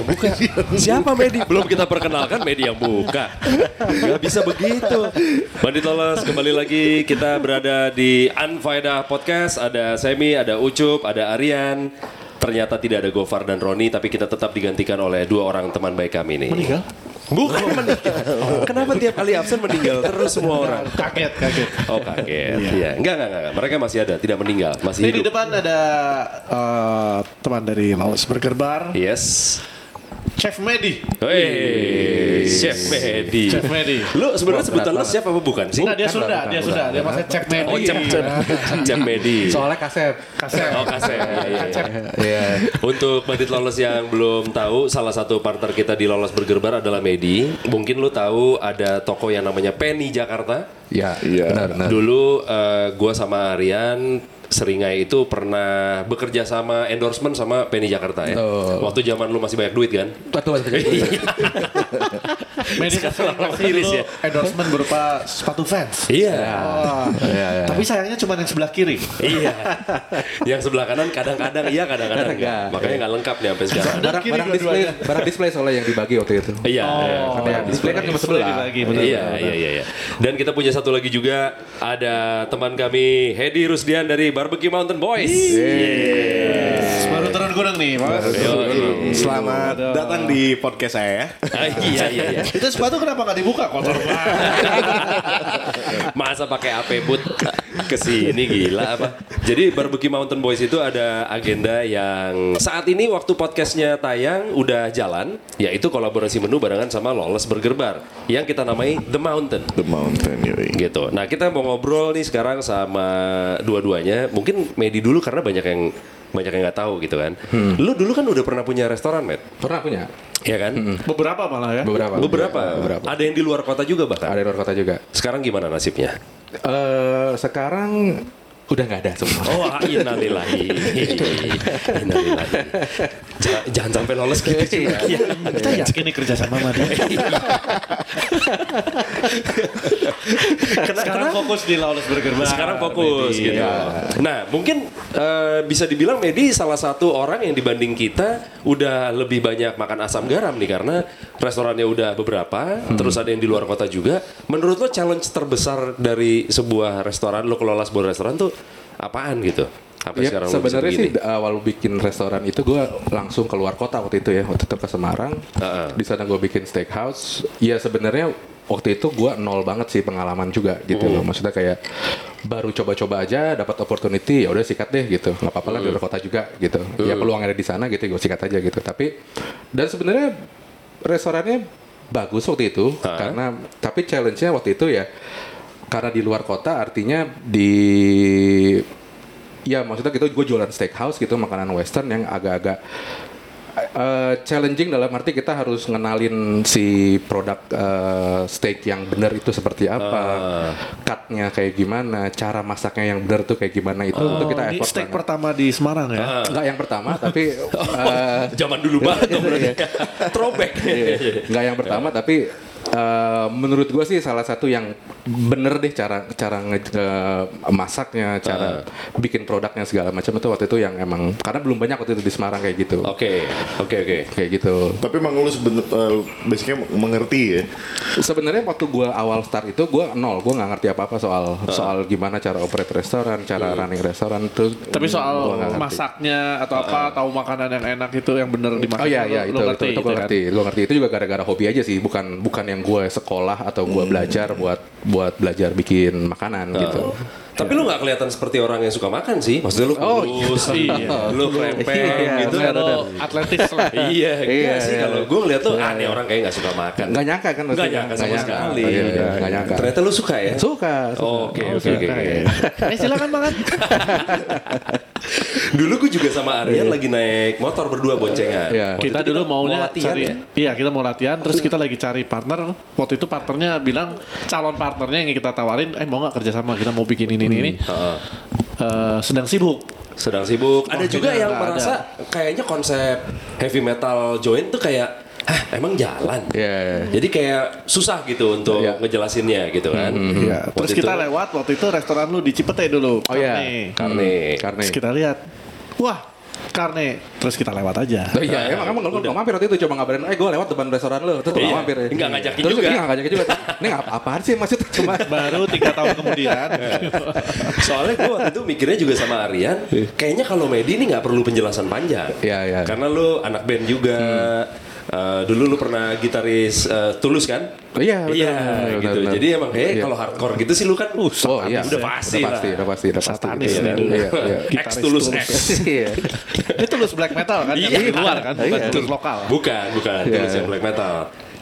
buka. Media buka. Siapa Medi? Belum kita perkenalkan media buka. Gak bisa begitu. Bandit Lolos kembali lagi kita berada di Unfaedah Podcast. Ada Semi, ada Ucup, ada Aryan. Ternyata tidak ada Gofar dan Roni, tapi kita tetap digantikan oleh dua orang teman baik kami ini. Meninggal? Bukan meninggal. Kenapa tiap kali absen meninggal terus semua orang? Kaget, kaget. Oh kaget. Iya. Enggak, enggak, enggak. Mereka masih ada, tidak meninggal, masih Ini di hidup. depan ada eh, teman dari Lawless Burger Bar, Yes. Chef Medi. Wih, Chef Medi. Chef Medi. Lu sebenarnya sebutan lu chef apa bukan sih? Enggak, dia sudah, dia sudah. Dia masih Chef Medi. Oh, Chef, Chef, Chef Medi. Soalnya kasep. Kasep. Oh, kasep. Iya, iya, iya. Iya. Untuk bandit lolos yang belum tahu, salah satu partner kita di Lolos Burger Bar adalah Medi. Mungkin lu tahu ada toko yang namanya Penny Jakarta. Iya, Iya. benar, benar. Dulu eh, gua sama Aryan Seringai itu pernah bekerja sama endorsement sama Penny Jakarta ya. Betul. Waktu zaman lu masih banyak duit kan? Betul, betul. Medi Sekarang kasih lama iris dulu ya. endorsement berupa sepatu fans. Iya. Oh. Iya, iya. Tapi sayangnya cuma yang sebelah kiri. Iya. yang sebelah kanan kadang-kadang iya, kadang-kadang enggak. Enggak. Makanya nggak lengkap nih sampai sekarang. Barang, barang display, barang display soalnya yang dibagi waktu itu. Iya. iya. Oh, Ada display kan cuma sebelah. Dibagi, benar. Iya, iya, iya, iya. Dan kita punya satu lagi juga ada teman kami Hedi Rusdian dari Barbecue Mountain Boys. Baru turun gunung nih, Mas. Yoi. Selamat datang di podcast saya ya. Ah, iya, iya, iya. Itu sepatu kenapa nggak dibuka? Kotor banget. Masa pakai AP boot ke sini gila apa? Jadi Barbecue Mountain Boys itu ada agenda yang saat ini waktu podcastnya tayang udah jalan, yaitu kolaborasi menu barengan sama Lawless Burger Bar yang kita namai The Mountain. The Mountain yoi. gitu. Nah kita mau ngobrol nih sekarang sama dua-duanya. Mungkin Medi dulu karena banyak yang banyak yang nggak tahu gitu kan. Lu dulu kan udah pernah punya restoran, Met? Pernah punya? Iya kan? Beberapa malah ya. Beberapa. Beberapa. Beberapa. Ada yang di luar kota juga bahkan. Ada di luar kota juga. Sekarang gimana nasibnya? Eh sekarang udah nggak ada semua. Oh, innalillahi. innalillahi. Jangan, jangan sampai lolos gitu juga. Kita yakin nih kerja sama sama dia. Sekarang fokus di Lawless Burger Bar. Sekarang fokus Medi. gitu. Nah, mungkin eh, bisa dibilang Medi salah satu orang yang dibanding kita udah lebih banyak makan asam garam nih karena restorannya udah beberapa, terus ada yang di luar kota juga. Menurut lo challenge terbesar dari sebuah restoran lo kelola sebuah restoran tuh apaan gitu? Apa Ya, sekarang sebenarnya sih awal bikin restoran itu gue langsung keluar kota waktu itu ya waktu itu ke Semarang. Heeh. di sana gue bikin steakhouse. Ya sebenarnya waktu itu gue nol banget sih pengalaman juga gitu loh. Maksudnya kayak baru coba-coba aja dapat opportunity ya udah sikat deh gitu. Nggak apa-apa lah di luar kota juga gitu. Ya peluang ada di sana gitu gue sikat aja gitu. Tapi dan sebenarnya restorannya bagus waktu itu karena tapi challenge-nya waktu itu ya karena di luar kota artinya di Ya maksudnya gitu gue jualan steakhouse gitu makanan western yang agak-agak eh, challenging dalam arti kita harus ngenalin si produk eh, steak yang benar itu seperti apa, cutnya kayak gimana, cara masaknya yang benar tuh kayak gimana itu untuk kita Ini effort steak banget. pertama di Semarang ya. Nggak yang pertama tapi eh, Zaman dulu banget dong berarti. Throwback. nggak yang pertama tapi eh, menurut gue sih salah satu yang bener deh cara cara nge, nge- masaknya, cara bikin produknya segala macam itu waktu itu yang emang karena belum banyak waktu itu di Semarang kayak gitu, Oke, oke, oke. kayak gitu. Tapi emang lu sebener, eh, basicnya mengerti ya. Sebenarnya waktu gue awal start itu gue nol, gue nggak ngerti apa apa soal soal gimana cara operate restoran, cara running restoran tuh. Tapi soal masaknya atau apa, tahu makanan yang enak itu yang bener dimasak. Oh iya iya itu itu, ngerti itu, gitu gue kan? ngerti, gue ngerti itu juga gara-gara hobi aja sih, bukan bukan yang gue sekolah atau gue belajar buat buat belajar bikin makanan gitu. Tapi lu nggak kelihatan seperti orang yang suka makan sih. Maksudnya lu Oh, kurus, iya. lu krempeng Iya, gitu. Kalau atletis lah. Iya, iya Iya, sih. iya. Kalau gue ngeliat tuh aneh orang kayak nggak suka makan. Nggak nyangka kan? Nggak maksudnya? nyangka sama sekali. Iya, iya, nggak nyangka. Ternyata lu suka ya? Suka. suka. Oh, Oke, oke, oke. oke. Eh silakan makan. Dulu gue juga sama Aryan lagi naik motor berdua boncengan. Iya. Waktu kita dulu maunya latihan cari, ya? iya kita mau latihan, terus kita lagi cari partner. Waktu itu partnernya bilang calon partnernya yang kita tawarin, eh mau nggak kerjasama kita mau bikin ini ini ini. Heeh. Eh, sedang sibuk. sedang sibuk. Ada juga yang merasa kayaknya konsep heavy metal joint tuh kayak, hah emang jalan. Iya. Jadi kayak susah gitu untuk Iya. ngejelasinnya gitu kan. Iya. Terus Waktu kita itu- lewat waktu itu restoran lu di Cipete dulu. Oh iya. Karne. Karne. Karena Terus kita lihat, wah Karne. Terus kita lewat aja. Oh iya, emang emang lu nggak mampir waktu itu coba ngabarin, eh gue lewat depan restoran lu, terus nggak Iya. mampir ya. Nggak ngajakin terus, juga. Iya, nggak ngajakin juga. Ini apa apaan sih maksudnya cuma Baru tiga tahun kemudian. Soalnya gue waktu itu mikirnya juga sama Aryan, kayaknya kalau Medi ini nggak perlu penjelasan panjang. Iya, iya. Karena lu anak band juga. Eh, dulu lu pernah gitaris eh, Tulus kan? Oh, iya, betul, Iya, betul, gitu. betul, betul. Jadi emang eh Iya. kalau hardcore gitu sih lu kan uh, Oh iya, udah pasti udah lah. pasti, udah pasti, udah pasti. Satanis Iya, nih dulu. Iya, iya. X Tulus X. Iya. Ini tulus black metal kan? Iya. Yang di luar kan? Bukan Iya. tulus lokal. Bukan, bukan Iya, Tulus yang iya. black metal.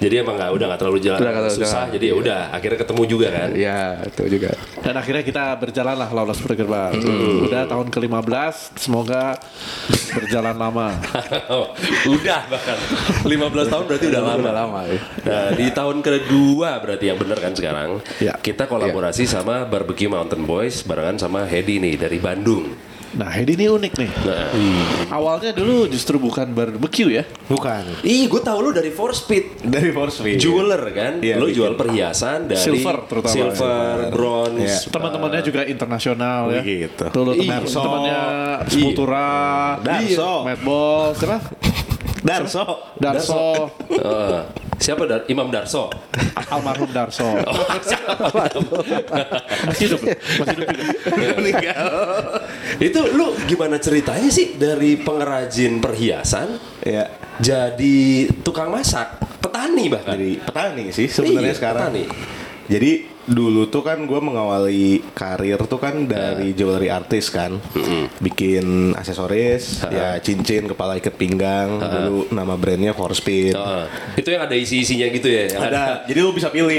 Jadi emang nggak udah nggak terlalu jalan Udah susah. jalan. Jadi ya udah akhirnya ketemu juga kan. Iya, itu juga. Dan akhirnya kita berjalan lah Lawless Burger Bar. Udah tahun ke-15, semoga berjalan lama. udah bahkan 15 tahun berarti udah lama. Udah lama ya. Nah, di tahun kedua berarti yang bener kan sekarang. Ya. Kita kolaborasi sama Barbecue Mountain Boys barengan sama Hedi nih dari Bandung. Nah, ini ini unik nih. Nah, Awalnya dulu justru bukan barbecue ya. Bukan. ih gue tahu lu dari Four Speed. Dari Force Feed. Jeweler kan, Iya, lu jual perhiasan dari Silver terutama. silver, bronze, Iya. Teman-temannya juga internasional ya. Begitu. Dulu Iya. teman temannya Sepultura, Darso. Madball, siapa? Darso. Darso, Eh, siapa Dar Imam Darso? almarhum Darso. Masih hidup, masih hidup. Meninggal. Itu lu gimana ceritanya sih dari pengrajin perhiasan ya. jadi tukang masak, petani bahkan. Dari petani sih sebenarnya Iya, sekarang. petani. Jadi dulu tuh kan gue mengawali karir tuh kan dari jewelry artis kan, bikin aksesoris, ya cincin, kepala ikat pinggang, dulu nama brandnya Four Speed. Heeh. itu yang ada isi-isinya gitu ya. yang Ada, jadi lu bisa pilih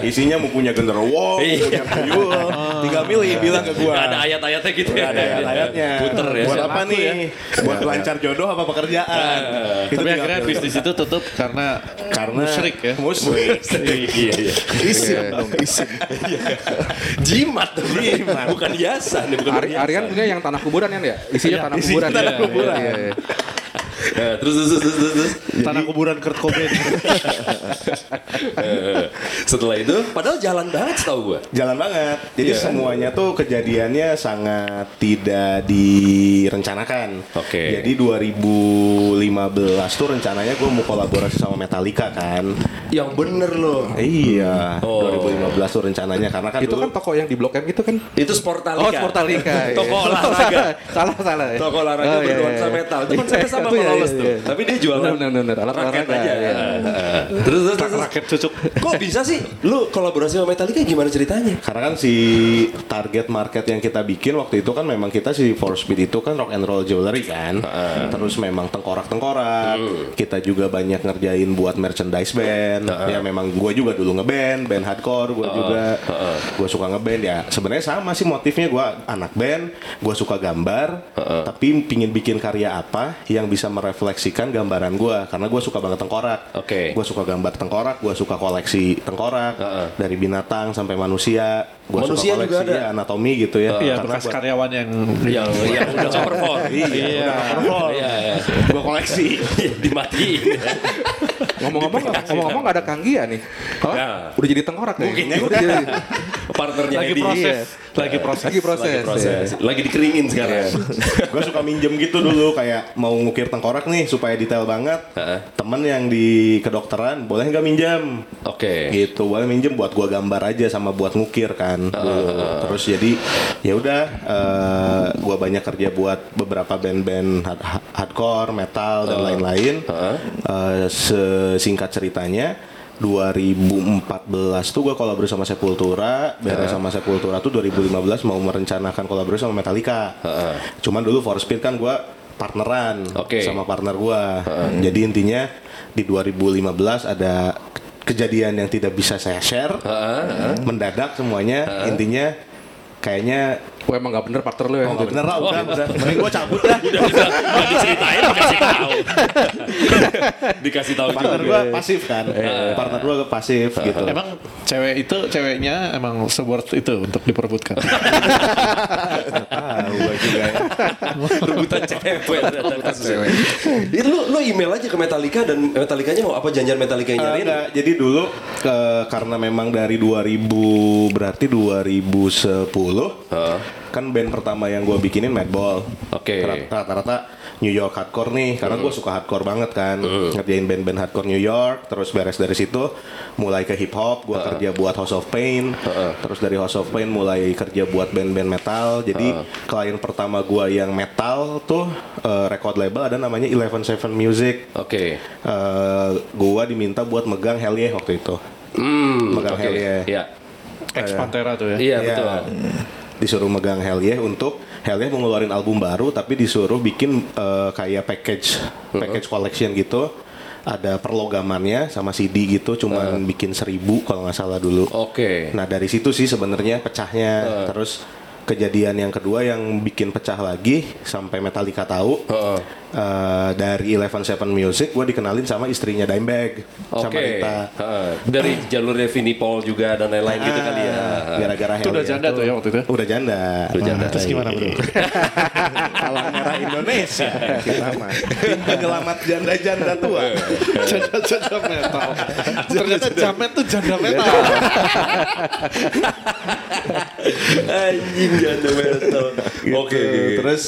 isinya mau punya genderuwo, Iya. punya tuyul, tinggal pilih bilang ke gua. Nggak ada ayat-ayatnya gitu ya. Ada ayat-ayatnya. Puter ya. Buat Siapa apa nih? ya? Buat lancar jodoh apa pekerjaan? Itu Tapi akhirnya pilih. bisnis itu tutup karena karena musyrik ya. Musrik. Iya, iya. Dong. Jimat dong. Jimat. Bukan hiasan, bukan Ari. Aryan punya yang tanah kuburan kan ya? Isinya Iya, tanah kuburan. tanah Iya, kuburan. iya, iya. Nah, terus, terus, terus, terus, terus. tanah kuburan Kurt Cobain. Eh, Setelah itu, padahal jalan banget setahu gue. Jalan banget. Jadi Iya. semuanya tuh kejadiannya sangat tidak direncanakan. Oke. Jadi 2015 tuh rencananya gue mau kolaborasi sama Metallica kan. Yang bener loh. Iya, Oh. 2015 tuh rencananya karena kan Itu dulu kan toko yang di Blok M itu kan? Itu Sportalika. Oh, Sportalika. iya. Toko olahraga. salah, salah. ya. Toko olahraga Oh, iya, bernuansa iya. metal. Itu Iya, konsepnya sama sama iya, Lawless iya, tuh. iya. Tapi dia jualan Bener, bener, bener. Alat raket aja. Terus, terus, terus. Raket cucuk. Kok bisa sih lu kolaborasi sama Metallica gimana ceritanya? Karena kan si target market yang kita bikin waktu itu kan memang kita si Four Speed itu kan rock and roll jewelry kan. Terus memang tengkorak-tengkorak. Kita juga banyak ngerjain buat merchandise band. Ya memang gue juga dulu ngeband, band hardcore gue juga. Gue suka ngeband ya. Sebenarnya sama sih motifnya gue anak band, gue suka gambar, tapi pingin bikin karya apa yang bisa merefleksikan gambaran gue. Karena gue suka banget tengkorak. Oke. Gue suka gambar tengkorak, gue suka koleksi tengkorak Heeh. dari binatang sampai manusia. Gua Manusia suka juga koleksi ada? ya, anatomi gitu ya. Iya, Karena bekas buat- karyawan yang Yang yang udah perform. Iya, udah perform. Iya, iya. Gua koleksi. Dimatiin. Ngomong-ngomong, ngomong-ngomong nggak ada Kanggia nih. Ya. Udah jadi tengkorak nih. Mungkin ya. Udah jadi. Partnernya lagi Edi. proses, lagi proses. Lagi proses. Lagi proses. Lagi dikeringin sekarang. gue suka minjem gitu dulu kayak mau ngukir tengkorak nih supaya detail banget. Heeh. Temen yang di kedokteran boleh nggak minjem? Oke. Gitu boleh minjem buat gua gambar aja sama buat ngukir kan. dulu. Terus jadi ya udah eh, gua banyak kerja buat beberapa band-band hard- hardcore, metal dan lain-lain. Sesingkat ceritanya 2014 tuh gue kolaborasi sama Sepultura, beres sama Sepultura tuh 2015 mau merencanakan kolaborasi sama Metallica. Cuman dulu For Speed kan gue partneran Oke. sama partner gue. Jadi intinya di 2015 ada kejadian yang tidak bisa saya share, mendadak semuanya. Intinya kayaknya Oh emang nggak bener partner lu ya? oh nggak bener lah, udah, udah. Mending gue cabut dah. Udah diceritain dikasih tahu. dikasih tahu partner gue pasif kan, partner gue pasif gitu. Emang cewek itu ceweknya emang seworth itu untuk diperebutkan. Ah, gua juga ya. rebutan cewek kasusnya. Itu lu lu email aja ke Metallica dan Metallicanya mau apa janjian Metallica yang Eh, nyariin? enggak, jadi dulu ke, karena memang dari 2000 berarti 2010 kan band pertama yang gue bikinin Madball. Oke. Rata-rata New York hardcore nih, karena gue suka hardcore banget kan, ngerjain band-band hardcore New York. Terus beres dari situ, mulai ke hip hop, gue kerja buat House of Pain. Terus dari House of Pain mulai kerja buat band-band metal. Jadi klien pertama gue yang metal tuh eh, record label ada namanya Eleven Seven Music. Oke. Eh, gua diminta buat megang Hell Yeah waktu itu. Hmm, Megang oke. Hell Yeah. Iya. Ex Pantera tuh ya. Iya, Iya. betul. Disuruh megang Hell Yeah untuk Hell Yeah mau ngeluarin album baru tapi disuruh bikin eh, kayak package package collection gitu. Ada perlogamannya sama CD gitu, cuman bikin seribu kalau nggak salah dulu. Oke. Nah dari situ sih sebenarnya pecahnya. Terus kejadian yang kedua yang bikin pecah lagi sampai Metallica tahu. Heeh. eh, dari Eleven Seven Music, gue dikenalin sama istrinya Dimebag, sama Oke. Rita. Heeh. Dari jalurnya Vinnie Paul juga dan lain-lain gitu kali ya. Ah, Gara-gara Itu udah janda tuh ya waktu itu. Udah janda. Udah janda. Terus gimana bro? Palang merah Indonesia kita mah. Penyelamat janda-janda tua. Janda-janda metal. Ternyata jamet tuh janda metal. Anjing janda metal. Oke. Gitu. Terus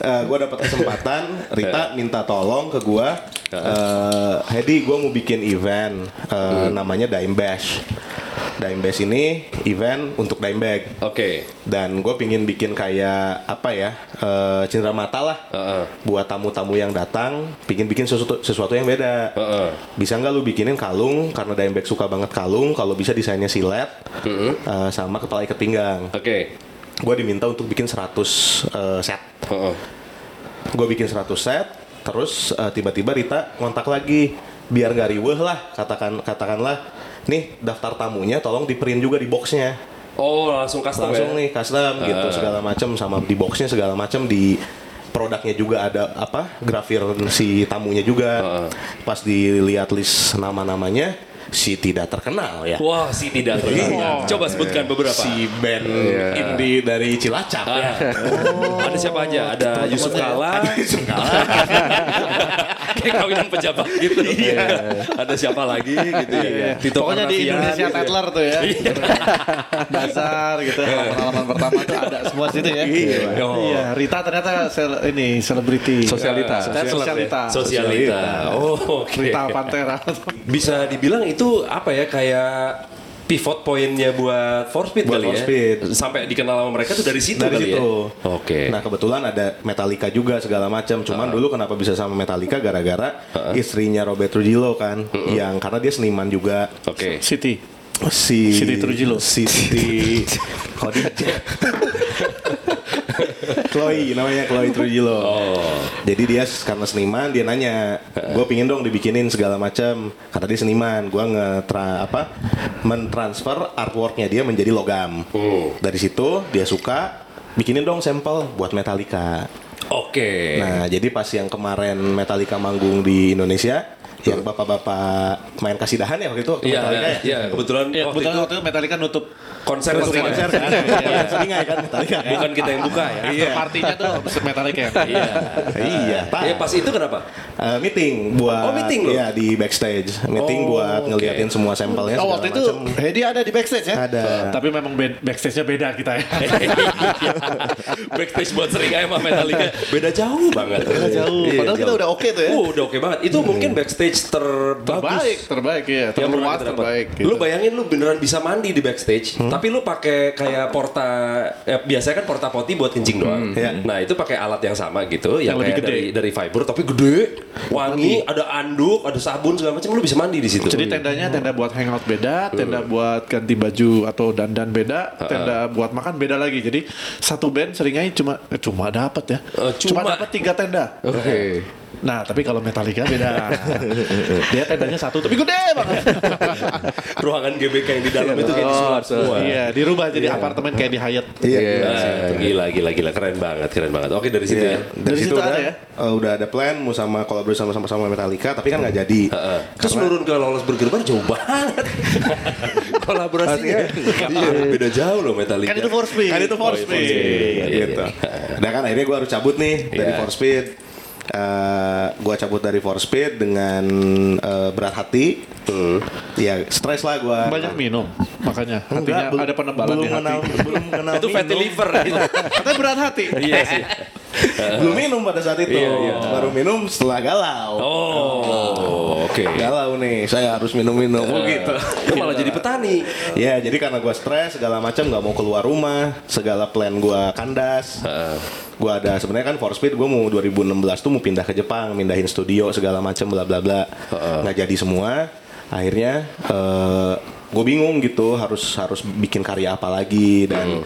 gue dapat kesempatan, Rita minta tolong ke gue, eh Hedi gue mau bikin event eh, namanya Dime Bash. Dime Bash ini event untuk Dime Bag. Oke. Dan gue pingin bikin kayak apa ya, eh cindera mata lah. Heeh. Buat tamu-tamu yang datang, pingin bikin sesuatu, sesuatu yang beda. Heeh. Bisa nggak lu bikinin kalung, karena Dime Bag suka banget kalung, kalau bisa desainnya silet, eh, sama kepala ikat pinggang. Oke. Gue diminta untuk bikin 100 eh, set. Heeh. Gue bikin 100 set, terus eh, tiba-tiba Rita ngontak lagi, biar nggak riweh lah, katakan katakanlah, nih daftar tamunya, tolong di print juga di boxnya, Oh, langsung custom langsung ya? nih custom gitu Ah. segala macam sama di boxnya segala macam di produknya juga ada apa grafir si tamunya juga. Ah. Pas dilihat list nama-namanya si tidak terkenal ya. Wah, si tidak terkenal. Coba sebutkan beberapa. Si band indie dari Cilacap ya. Ah. Ada siapa aja? Ada Yusuf Kala. Kayak kawinan pejabat gitu. Ada siapa lagi gitu ya? Tito Pokoknya di. Indonesia Tatler tuh ya. Iya. Dasar gitu. Pengalaman pertama tuh ada semua situ ya. Oh. Iya, Rita ternyata sel- ini selebriti. Sosialita. Sosialita. Sosialita. Oh. Rita Pantera. Bisa dibilang itu apa ya kayak pivot poinnya buat Force Speed Buat kali Force ya. Speed. Sampai dikenal sama mereka tuh dari situ dari kali situ. ya. Oke. Nah kebetulan ada Metallica juga segala macam. Cuman dulu kenapa bisa sama Metallica gara-gara istrinya Robert Trujillo kan, yang karena dia seniman juga. Oke. City. Si Siti Trujillo. Siti Khadijah. Chloe namanya Chloe Trujillo. Oh. Jadi dia karena seniman dia nanya, gue pingin dong dibikinin segala macam. Karena dia seniman, gue ngetra apa mentransfer artworknya dia menjadi logam. Hmm. Dari situ dia suka bikinin dong sampel buat Metallica. Oke. Nah jadi pas yang kemarin Metallica manggung di Indonesia, yang bapak-bapak main kasidahan ya waktu itu waktu Iya, Metallica iya, ya. iya, kebetulan Ya, waktu kebetulan itu waktu itu Metallica nutup konser Konser, Seringai. konser kan? Iya, Seringai kan Metallica. kan? Bukan kita yang buka ya. Iya. Partinya tuh Metallica ya. Iya. Iya, Pak. Ya pas itu kenapa? Eh, meeting buat Oh, meeting loh? Iya, di backstage. Meeting Oh, buat oke. ngeliatin semua sampelnya Oh waktu itu. Hedi ada di backstage ya? Ada. Tapi memang backstage-nya beda kita ya. Backstage buat Seringai sama Metallica beda jauh banget. Beda jauh. Padahal kita udah oke tuh ya. Uh, udah oke banget. Itu mungkin backstage terbagus. terbaik, terbaik ya. pernah Terluas terbaik. Lu gitu. bayangin lu beneran bisa mandi di backstage, tapi lu pakai kayak porta ya biasanya kan porta potty buat kencing doang. Iya. Nah, itu pakai alat yang sama gitu, yang, Yang lebih kayak gede. dari dari fiber tapi gede, wangi, ada anduk, ada sabun segala macam lu bisa mandi di situ. Jadi tendanya tenda buat hangout beda, tenda buat ganti baju atau dandan beda, tenda buat makan beda lagi. Jadi satu band seringnya cuma eh, cuma dapat ya. Eh, cuma cuma. dapat tiga tenda. Oke. Nah, tapi kalau Metallica beda. Dia tendanya satu tapi gede banget. ruangan GBK yang di dalam itu kayak disulap semua. Iya, dirubah jadi apartemen kayak di Hyatt. Iya. Ah, gila gila gila keren banget keren banget. Oke dari situ Iya. ya. Dari, Dari situ, situ udah, ada ya? eh, udah ada plan mau sama kolaborasi sama sama Metallica, tapi kan nggak jadi. Heeh. Terus nurun ke Lolos Burger Bar jauh banget. Kolaborasinya. Iya, beda jauh loh Metallica. Kan itu Force Speed. Kan itu Force Oh, iya, Force Speed. Iya, gitu. iya. Nah kan akhirnya gue harus cabut nih dari Iya. Force Speed. Eh, gua cabut dari For Speed dengan eh, berat hati. Ya stres lah gua. Banyak minum, makanya hatinya belum- ada penebalan belum di hati. kenal, belum kenal Itu fatty liver gitu. Katanya berat hati. iya sih. belum minum pada saat itu. Iya, iya. Baru minum setelah galau. Oh, oke. Galau nih, saya harus minum-minum Oh, gitu. Lu malah jadi petani. Ya, jadi karena gua stres segala macam nggak mau keluar rumah, segala plan gua kandas. Gua ada sebenarnya kan for speed gua mau 2016 tuh mau pindah ke Jepang, mindahin studio segala macam bla bla bla. Nggak jadi semua. Akhirnya eh gue bingung gitu harus harus bikin karya apa lagi dan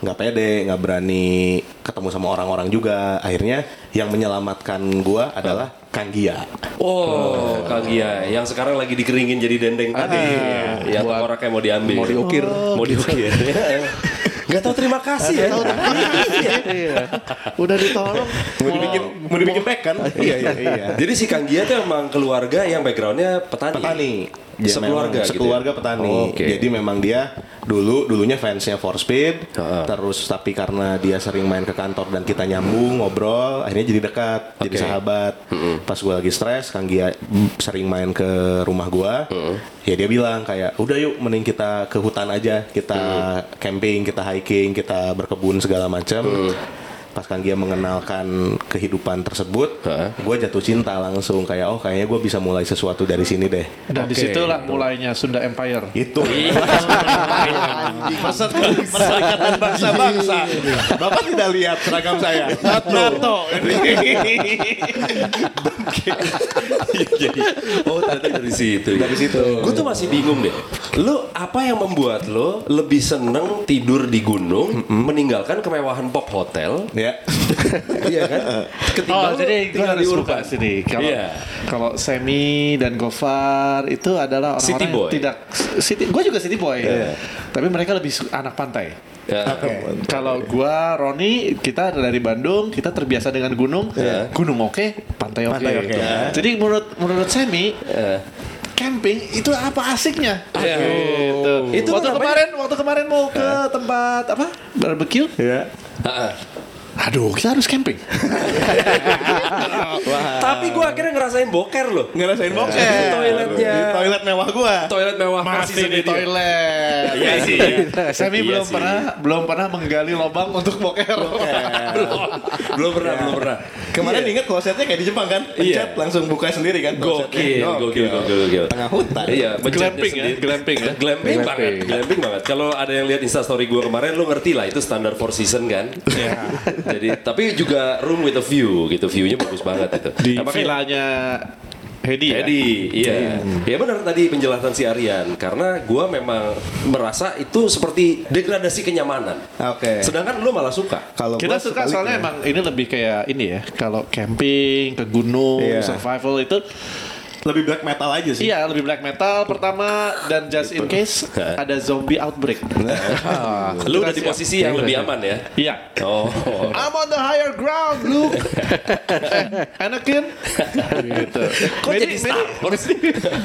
nggak pede, nggak berani ketemu sama orang-orang juga. Akhirnya yang menyelamatkan gua adalah Kang Gia. Oh, Kang Gia yang sekarang lagi dikeringin jadi dendeng tadi. Ya, Buat- orang kayak mau diambil. mau diukir. Mau diukir. Gak tahu terima kasih ya. Iya. Udah ditolong. Mau dibikin mau dibikin kan? Iya iya iya. Jadi si Kang Gia tuh emang keluarga yang backgroundnya petani. petani Dia Sekeluarga memang gitu ya? sekeluarga petani Oke. jadi memang dia dulu dulunya fansnya for speed Heeh. terus tapi karena dia sering main ke kantor dan kita nyambung ngobrol akhirnya jadi dekat jadi Oke. sahabat pas gue lagi stres kang Gia sering main ke rumah gue ya dia bilang kayak udah yuk mending kita ke hutan aja kita camping kita hiking kita berkebun segala macam pas Kang Gia mengenalkan kehidupan tersebut, gue jatuh cinta langsung kayak oh kayaknya gue bisa mulai sesuatu dari sini deh. Dan Oke. di situlah mulainya Sunda Empire. Itu. Perserikatan bangsa-bangsa. Bapak tidak lihat seragam saya. NATO. Jadi, oh ternyata dari situ. Dari situ. Gue tuh masih bingung deh. Lu apa yang membuat lo lebih seneng tidur di gunung meninggalkan kemewahan pop hotel? Ya. iya kan? Oh, Ketimbang lu jadi gue di harus buka sini. Kalau Iya. kalau Semi dan Gofar itu adalah orang-orang City yang boy. tidak city. Gue juga city boy. Iya. Tapi mereka lebih anak pantai. Ya. Kalau gua Roni kita dari Bandung kita terbiasa dengan gunung, gunung oke, pantai oke. Pantai oke. Jadi menurut menurut Semi Eh. camping itu apa asiknya? Iya. Gitu. Itu waktu kemarin waktu kemarin mau ke tempat apa barbecue, Ya. Ha-ha. Aduh kita harus camping. Tapi gue akhirnya ngerasain boker loh. Ngerasain boker. Di toiletnya. Di toilet mewah gua. Toilet mewah Masih persis di dia. toilet. Iya sih. Semi Iya belum sih. pernah belum pernah menggali lubang untuk boker. Belum pernah, belum pernah. Kemarin ingat klosetnya kayak di Jepang kan? Pencet Iya. langsung buka sendiri kan? Gokil, gokil, gokil, gokil. Tengah hutan. Iya, mencetnya Glamping ya, glamping ya. Glamping banget, glamping banget. Kalau ada yang lihat Instastory gue kemarin, lo ngerti lah itu standar four season kan. Iya. Jadi, tapi juga room with a view gitu, view-nya bagus banget itu. Di Nah, villanya Hedi ya. Edi, iya. Ya benar tadi penjelasan si Aryan karena gua memang merasa itu seperti degradasi kenyamanan. Oke. Sedangkan lu malah suka. Kalau Kita suka soalnya emang ini lebih kayak ini ya. Kalau camping ke gunung, Iya. survival itu lebih black metal aja sih. iya lebih black metal pertama dan just in case ada zombie outbreak. Lu udah di posisi yang lebih aman ya. Iya. Oh. I'm on the higher ground, Luke. Eh, Anakin. gitu. Kok jadi Star Wars?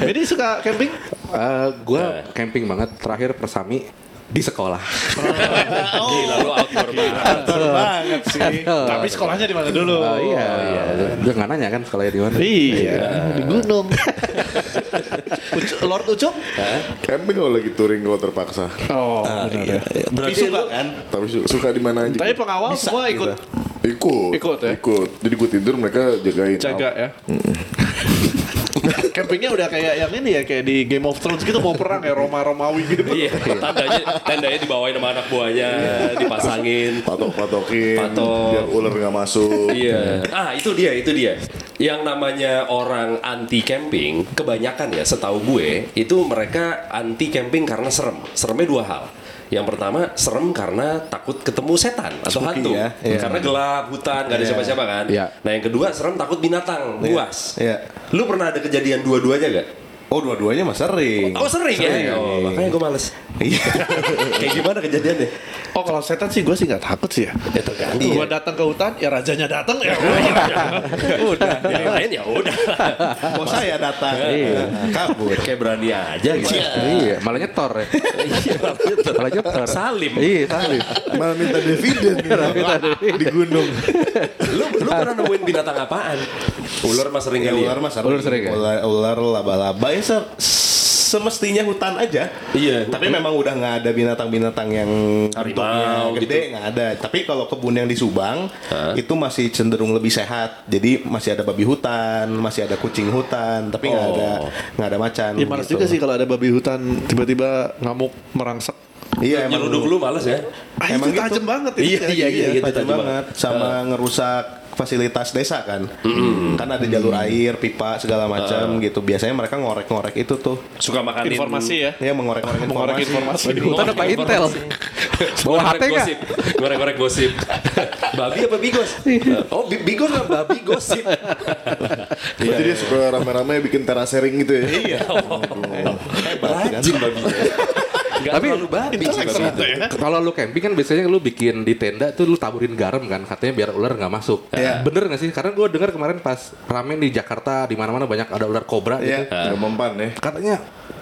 Medi suka camping? Eh, gua camping banget terakhir persami di sekolah. Gila lu outdoor banget. Betul banget sih. Tapi sekolahnya di mana dulu? Oh, iya, iya. Gue nggak nanya kan sekolahnya di mana. Iya, di gunung. Ucu- Lord Ucup? Camping kalau lagi touring kalau terpaksa. Oh, benar iya. ya. Berarti suka kan? Tapi su- suka di mana aja. Tapi pengawal semua ikut Ikut. Ikut ya? Ikut. Jadi gue tidur mereka jagain. jaga ya. Campingnya udah kayak yang ini ya, kayak di Game of Thrones gitu mau perang ya Roma Romawi gitu. Iya, tandanya tandanya dibawain sama anak buahnya, dipasangin. Patok-patokin. Patok. Biar ular nggak masuk. Iya. Ah, itu dia, itu dia. Yang namanya orang anti camping, kebanyakan ya setahu gue, itu mereka anti camping karena serem. Seremnya dua hal. Yang pertama serem karena takut ketemu setan atau Spooky hantu. ya, iya. Karena gelap, hutan, gak ada Iya. siapa-siapa kan. Iya. Nah yang kedua serem takut binatang, buas. Iya. Lu pernah ada kejadian dua-duanya gak? Oh dua-duanya mah sering. Oh sering, ya? Sering. Oh, makanya gue males. Iya. Kayak gimana kejadiannya? Oh kalau setan sih gue sih nggak takut sih ya. Ya tergantung. Gue datang ke hutan, ya rajanya datang ya. udah. Yang lain ya udah. Bos saya datang. Kabur. Kayak berani aja gitu. Iya, malah nyetor ya. malah nyetor. Salim. Iya, salim. Malah minta dividen di gunung. Lu lu pernah nemuin binatang apaan? Ular mas sering Ya, kali ya? ular mas Ular sering ya? Ular, ular laba-laba ya semestinya hutan aja. Iya. Tapi memang udah nggak ada binatang-binatang yang Harimau bentuknya gede nggak ada. Tapi kalau kebun yang di Subang itu masih cenderung lebih sehat. Jadi masih ada babi hutan, masih ada kucing hutan, tapi nggak ada nggak ada macan. Ya malas gitu. juga sih kalau ada babi hutan tiba-tiba ngamuk merangsek. Iya emang Nyeruduk lu males ya? Ah, Emang itu gitu. tajam banget Iya, itu. iya, iya. tajam tajam banget sama ngerusak fasilitas desa kan. Kan ada jalur air, pipa segala macam gitu. Biasanya mereka ngorek-ngorek itu tuh. Suka makanin Informasi ya. Ya mengorek-ngorek Mengorek informasi. informasi. Hutan apa Intel? Bawa Ngorek HT nggak? gosip. Ngorek-ngorek gosip. babi apa bigos? oh, bi- bigos lah babi gosip. Berarti dia suka rame-rame bikin terasering gitu ya. Iya. Rajin babi. Tapi- terlalu babi itu. Kalau lu camping kan biasanya lu bikin di tenda tuh lu taburin garam kan katanya biar ular nggak masuk. Iya. Bener nggak sih? Karena gue dengar kemarin pas ramen di Jakarta di mana-mana banyak ada ular kobra Iya. gitu. Yang mempan ya. Katanya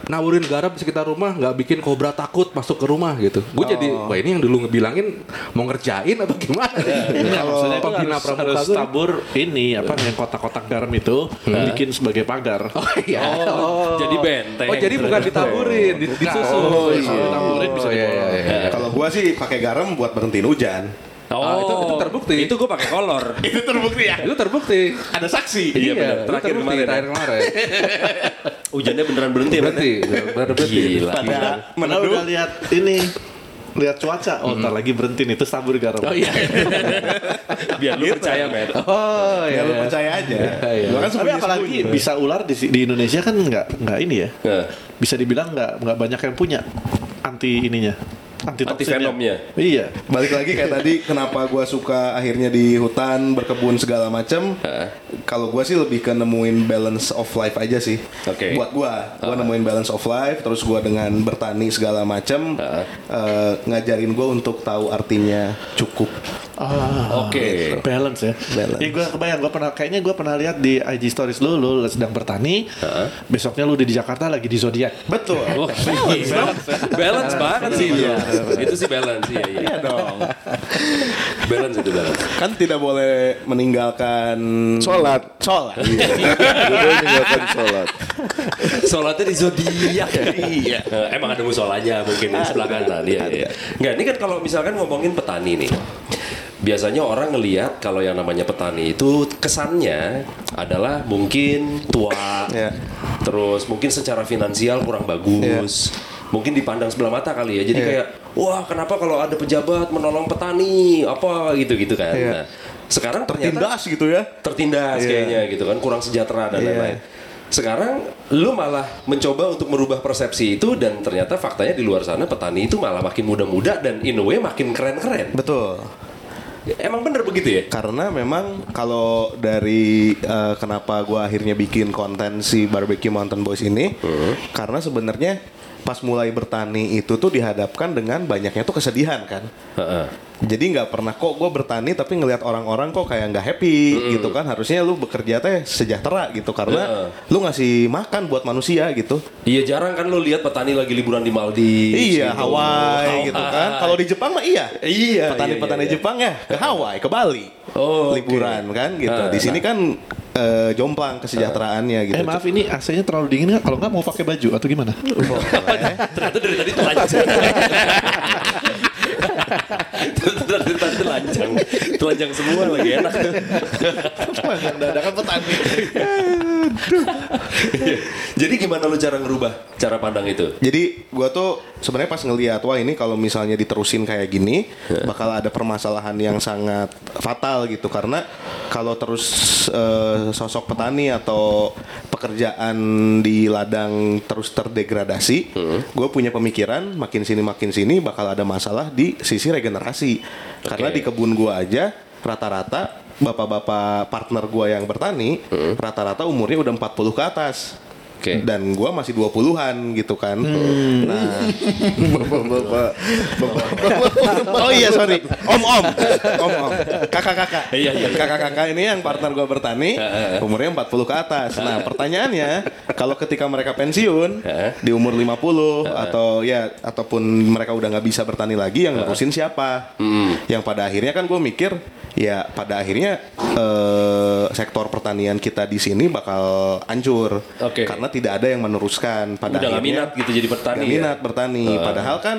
naburin garam di sekitar rumah nggak bikin kobra takut masuk ke rumah gitu. Gue jadi wah ini yang dulu ngebilangin mau ngerjain apa gimana? Nah, maksudnya itu harus, pramuka harus tabur ini apa yang kotak-kotak garam itu bikin sebagai pagar. Oh iya. Oh, jadi benteng. Oh jadi bukan ditaburin, di- disusun. Oh, iya. Ditaburin bisa Oh, iya, dibawa. iya, iya. Kalau gua sih pakai garam buat berhentiin hujan. Oh, Ah, itu- itu terbukti. Itu gue pakai kolor. Itu terbukti ya. Itu terbukti. Ada saksi. Iya, benar. itu Terakhir terbukti, kemarin ya. Terakhir kemarin. Hujannya beneran berhenti ya, Berarti, benar berarti. Gila. Pada meneduh. udah lihat ini lihat cuaca, oh ntar lagi berhenti nih, terus tabur garam. Oh iya. Biar lu percaya, men. Oh Ya iya. lu percaya aja. Iya. Gua kan Tapi apalagi bisa ular di, di Indonesia kan nggak nggak ini ya, bisa dibilang nggak nggak banyak yang punya anti ininya, anti venomnya. Iya. balik lagi kayak tadi kenapa gua suka akhirnya di hutan berkebun segala macam kalau gua sih lebih ke nemuin balance of life aja sih Oke. buat gua gua nemuin balance of life terus gua dengan bertani segala macam eh, ngajarin gua untuk tahu artinya cukup Ah, Oke. balance ya. Balance. Iya gue kebayang, gue pernah kayaknya gue pernah lihat di IG stories lu, lu sedang bertani, besoknya lu di Jakarta lagi di zodiak. betul Oh, balance, dong. balance banget sih itu. Itu sih balance, iya, iya. Iya dong Balance itu balance. kan tidak boleh meninggalkan Sholat. sholat Gue meninggalkan sholat. Sholatnya di zodiak. iya. Emang ada musolanya mungkin di sebelah kanan. Iya, iya. Nggak, ini kan kalau misalkan ngomongin petani nih. Biasanya orang ngelihat kalau yang namanya petani itu kesannya adalah mungkin tua, Iya. terus mungkin secara finansial kurang bagus, mungkin dipandang sebelah mata kali ya. Jadi Iya. kayak, wah kenapa kalau ada pejabat menolong petani, apa gitu-gitu kan. Iya. Nah, sekarang ternyata tindas gitu ya tertindas Iya. kayaknya gitu kan kurang sejahtera dan Iya. lain-lain. Sekarang lu malah mencoba untuk merubah persepsi itu dan ternyata faktanya di luar sana petani itu malah makin muda-muda dan in a way makin keren-keren. betul Emang bener begitu ya? Karena memang kalau dari eh, kenapa gua akhirnya bikin konten si Barbecue Mountain Boys ini, karena sebenarnya pas mulai bertani itu tuh dihadapkan dengan banyaknya tuh kesedihan kan. Heeh. Jadi nggak pernah kok gue bertani tapi ngelihat orang-orang kok kayak nggak happy gitu kan. Harusnya lu bekerja teh sejahtera gitu karena Heeh. lu ngasih makan buat manusia gitu. Iya jarang kan lu lihat petani lagi liburan di Maldives. Iya, gitu. Hawaii gitu kan. Kalau di Jepang mah iya. Iya, Petani-petani iya, iya. Jepang ya ke Hawaii, ke Bali. Oh, liburan kan gitu. Ah, di sini kan eh, jomplang kesejahteraannya gitu. Eh maaf ini AC-nya terlalu dingin nggak? Kalau nggak mau pakai baju atau gimana? Ternyata dari tadi telanjang. dari tadi telanjang. Telanjang semua lagi enak. Yang dadakan petani. Jadi gimana lu cara ngerubah cara pandang itu? Jadi gua tuh sebenarnya pas ngeliat wah ini kalau misalnya diterusin kayak gini bakal ada permasalahan yang sangat fatal gitu. Karena kalau terus eh, sosok petani atau pekerjaan di ladang terus terdegradasi, gue punya pemikiran makin sini makin sini bakal ada masalah di sisi regenerasi. Karena di kebun gua aja rata-rata bapak-bapak partner gua yang bertani rata-rata umurnya udah 40 ke atas Oke. Dan gua masih 20-an gitu kan. Hmm. Nah, oh iya sorry, om-om, om-om, kakak-kakak. Iya, iya. Kakak-kakak ini yang partner gua bertani, umurnya 40 ke atas. Nah, pertanyaannya, kalau ketika mereka pensiun di umur 50 atau ya ataupun mereka udah nggak bisa bertani lagi, yang nerusin siapa? Yang pada akhirnya kan gue mikir, ya pada akhirnya eh, sektor pertanian kita di sini bakal hancur Oke. karena tidak ada yang meneruskan. Pada Udah nggak akhirnya minat gitu jadi petani nggak ya? minat bertani. Padahal kan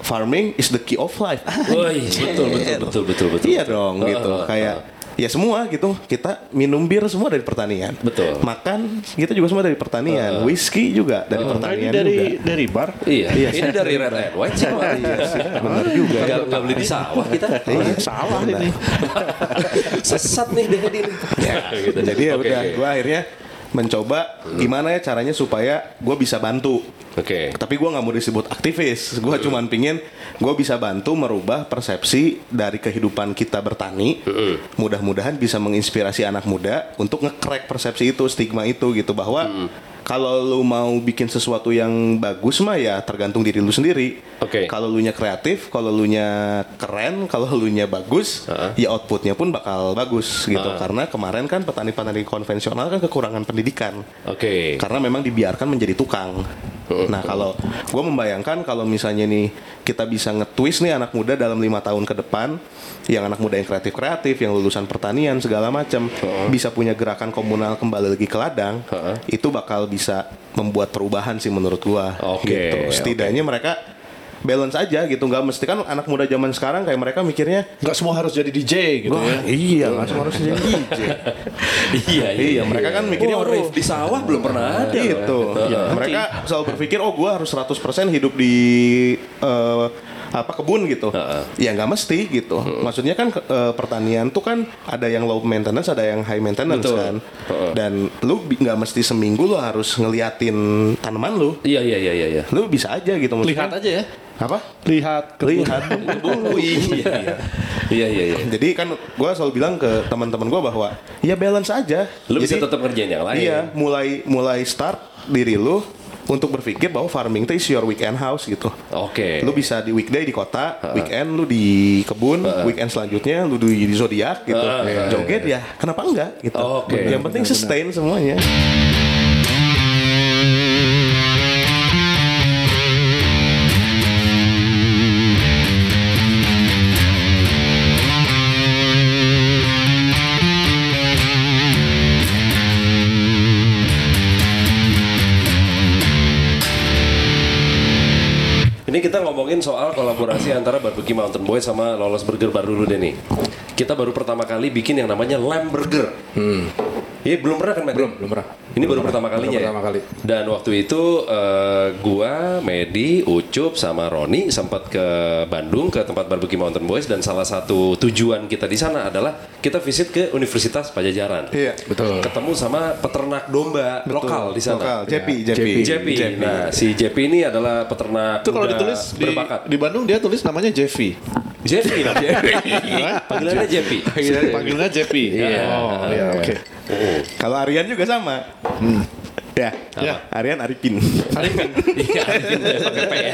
farming is the key of life. Woi, betul betul betul betul betul. Iya dong gitu. Heeh, Kayak ya semua gitu. Kita minum bir semua dari pertanian. Betul. Makan kita juga semua dari pertanian. Whisky juga dari Nah, ini pertanian dari juga. dari bar. Iya, Iya, ini dari Red and White sih. Pak. Benar juga. Gak, gak beli di sawah kita. Iya, Salah ini. Sesat nih deh. Ya, gitu. Jadi ya Oke, udah, gue akhirnya mencoba gimana ya caranya supaya gue bisa bantu. Oke. Tapi gue nggak mau disebut aktivis. Gue cuman pingin gue bisa bantu merubah persepsi dari kehidupan kita bertani. Mudah-mudahan bisa menginspirasi anak muda untuk nge-crack persepsi itu, stigma itu gitu bahwa kalau lu mau bikin sesuatu yang bagus mah ya tergantung diri lu sendiri. Oke. Kalau lu nya kreatif, kalau lu nya keren, kalau lu nya bagus, ya outputnya pun bakal bagus gitu. Karena kemarin kan petani-petani konvensional kan kekurangan pendidikan Oke. karena memang dibiarkan menjadi tukang. Nah kalau gue membayangkan kalau misalnya nih kita bisa nge-twist nih anak muda dalam lima tahun ke depan, yang anak muda yang kreatif kreatif, yang lulusan pertanian segala macam, bisa punya gerakan komunal kembali lagi ke ladang, itu bakal bisa membuat perubahan sih menurut gua. Oke, gitu. oke. Setidaknya mereka balance aja gitu, nggak mesti kan anak muda zaman sekarang kayak mereka mikirnya Nggak semua harus jadi DJ gitu Wah, ya. iya, nggak semua harus jadi DJ. Iya, Iya, mereka kan mikirnya, oh, rave di sawah belum pernah ada. gitu. Heeh. Mereka selalu berpikir, oh gue harus 100% hidup di eh, apa kebun gitu. Ya nggak mesti gitu. Maksudnya kan eh, pertanian tuh kan ada yang low maintenance, ada yang high maintenance Betul. kan. Dan lu nggak mesti seminggu lu harus ngeliatin tanaman lu. Iya, iya, iya, iya, iya. Lu bisa aja gitu maksudnya. Lihat aja ya. Apa? Lihat kebun. Lihat. Oh iya. Iya, iya, iya. Jadi kan gue selalu bilang ke teman-teman gue bahwa ya balance aja. Lu bisa Jadi- tetap ngerjain yang lain. Iya, mulai mulai start diri lu untuk berpikir bahwa farming itu is your weekend house gitu. Oke. Lu bisa di weekday di kota, weekend lu di kebun, weekend selanjutnya lu di, di zodiak gitu. Joget ya, kenapa enggak gitu. Oke. Yang penting sustain semuanya. Ngomongin soal kolaborasi antara Barbecue Mountain Boy sama Lolos Burger baru dulu deh nih. Kita baru pertama kali bikin yang namanya Lamb Burger. Iya belum pernah kan Matt? Belum, belum pernah. Ini baru pertama kalinya ya? pertama kali. Dan waktu itu eh, gua, Medi, Ucup sama Roni sempat ke Bandung ke tempat Barbecue Mountain Boys dan salah satu tujuan kita di sana adalah kita visit ke Universitas Pajajaran. Iya. Betul. Ketemu sama peternak domba lokal di sana. Lokal, Jepi, Ya, Jepi. Jepi. Nah, si Jepi ini adalah peternak Itu kalau ditulis di, berbakat. di Bandung dia tulis namanya Jeffy. Jepi lah. Panggilannya Jepi. Panggilnya Jeffy. Iya. Oh, iya, oke. Kalau Aryan juga sama. Ya, Ya. Aryan Arifin. Arifin. Iya, Arifin pakai P ya.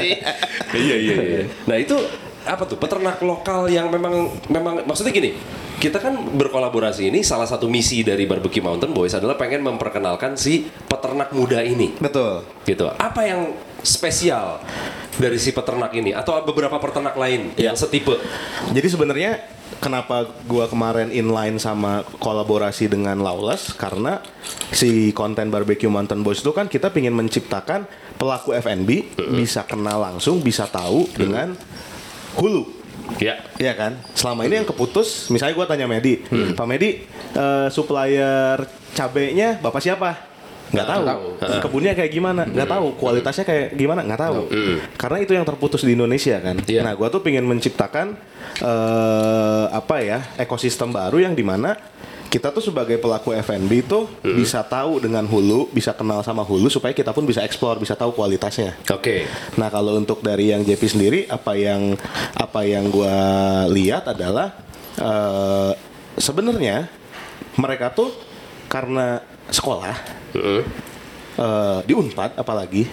Iya, iya, iya. Nah, itu apa tuh? Peternak lokal yang memang memang maksudnya gini. Kita kan berkolaborasi ini salah satu misi dari Barbecue Mountain Boys adalah pengen memperkenalkan si peternak muda ini. Betul. Gitu. Apa yang spesial dari si peternak ini atau beberapa peternak lain yang setipe? Jadi sebenarnya kenapa gua kemarin inline sama kolaborasi dengan Lawless karena si konten barbecue Mountain Boys itu kan kita pingin menciptakan pelaku F&B bisa kenal langsung, bisa tahu dengan hulu. Ya. Iya kan? Selama ini yang keputus, misalnya gua tanya Medi, Pak Medi, eh, supplier cabenya bapak siapa? Nggak tahu. Kebunnya kayak gimana? Nggak tahu. Kualitasnya kayak gimana? Nggak tahu. Karena itu yang terputus di Indonesia kan. Iya. Nah, gua tuh pengen menciptakan eh, apa ya ekosistem baru yang di mana kita tuh sebagai pelaku F&B itu bisa tahu dengan hulu, bisa kenal sama hulu supaya kita pun bisa eksplor, bisa tahu kualitasnya. Oke. Nah kalau untuk dari yang JP sendiri apa yang apa yang gue lihat adalah eh, sebenarnya mereka tuh karena sekolah. Eh, di Unpad apalagi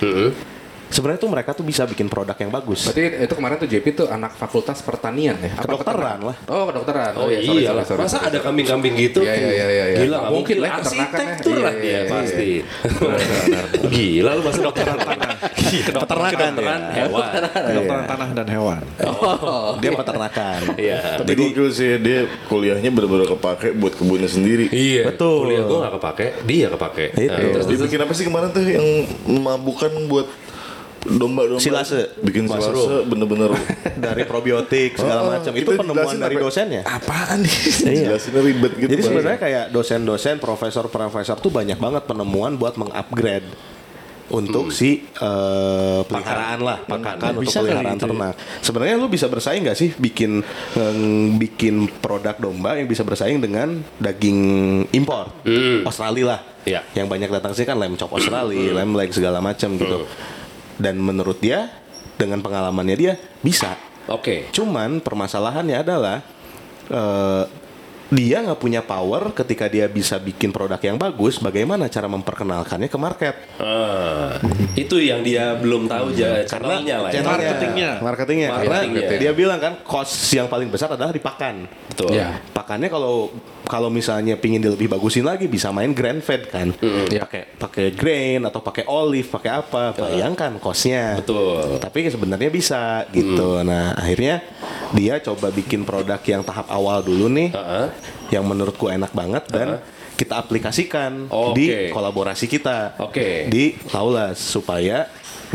sebenarnya tuh mereka tuh bisa bikin produk yang bagus Berarti itu kemarin tuh JP tuh anak fakultas pertanian ya? Apa Kedokteran lah. Oh kedokteran. Oh, iya, sorry, iya sorry, lah. sorry, Masa sorry. ada kambing-kambing gitu? Iya, iya, iya, iya. Gila, nggak mungkin lah, peternakan ya. Arsitektur lah Iya, dia iya, pasti. Gila lu masuk dokteran tanah. Peternakan Kedokteran ya. hewan. Kedokteran tanah dan hewan. dia peternakan Iya. Tapi gokil sih dia kuliahnya benar-benar kepake buat kebunnya sendiri. Iya. Betul. Kuliah gua gak kepake, dia kepake. Itu. Terus Dia bikin apa sih kemarin tuh yang mabukan buat domba-domba? Silase. Bikin silase bener-bener. dari probiotik segala Oh, macam itu penemuan dari dosennya Apaan nih? Iya. Jelasinnya ribet gitu. Jadi sebenarnya kayak dosen-dosen, profesor-profesor tuh banyak banget penemuan buat mengupgrade untuk si eh, peliharaan lah, pakan untuk peliharaan itu ya? ternak. Sebenarnya lu bisa bersaing nggak sih bikin eh, bikin produk domba yang bisa bersaing dengan daging impor Australia lah, Iya. yang banyak datang sih kan lem chop Australia, lem leg segala macam gitu. Dan menurut dia dengan pengalamannya dia bisa. Oke. Cuman permasalahannya adalah eh, dia nggak punya power ketika dia bisa bikin produk yang bagus. Bagaimana cara memperkenalkannya ke market? Ah, itu yang dia belum tahu ja, channelnya lah ya. channelnya, Marketingnya. marketingnya. Karena Marketingnya. dia bilang kan cost yang paling besar adalah di pakan. Betul. Iya. Pakannya kalau kalau misalnya pingin dia lebih bagusin lagi bisa main grain fed kan. Iya. Pakai pakai grain atau pakai olive, pakai apa? Bayangkan costnya. Betul. Tapi sebenarnya bisa gitu. Nah akhirnya dia coba bikin produk yang tahap awal dulu nih, Heeh. yang menurutku enak banget dan kita aplikasikan Oke. di kolaborasi kita Oke. di Laulas supaya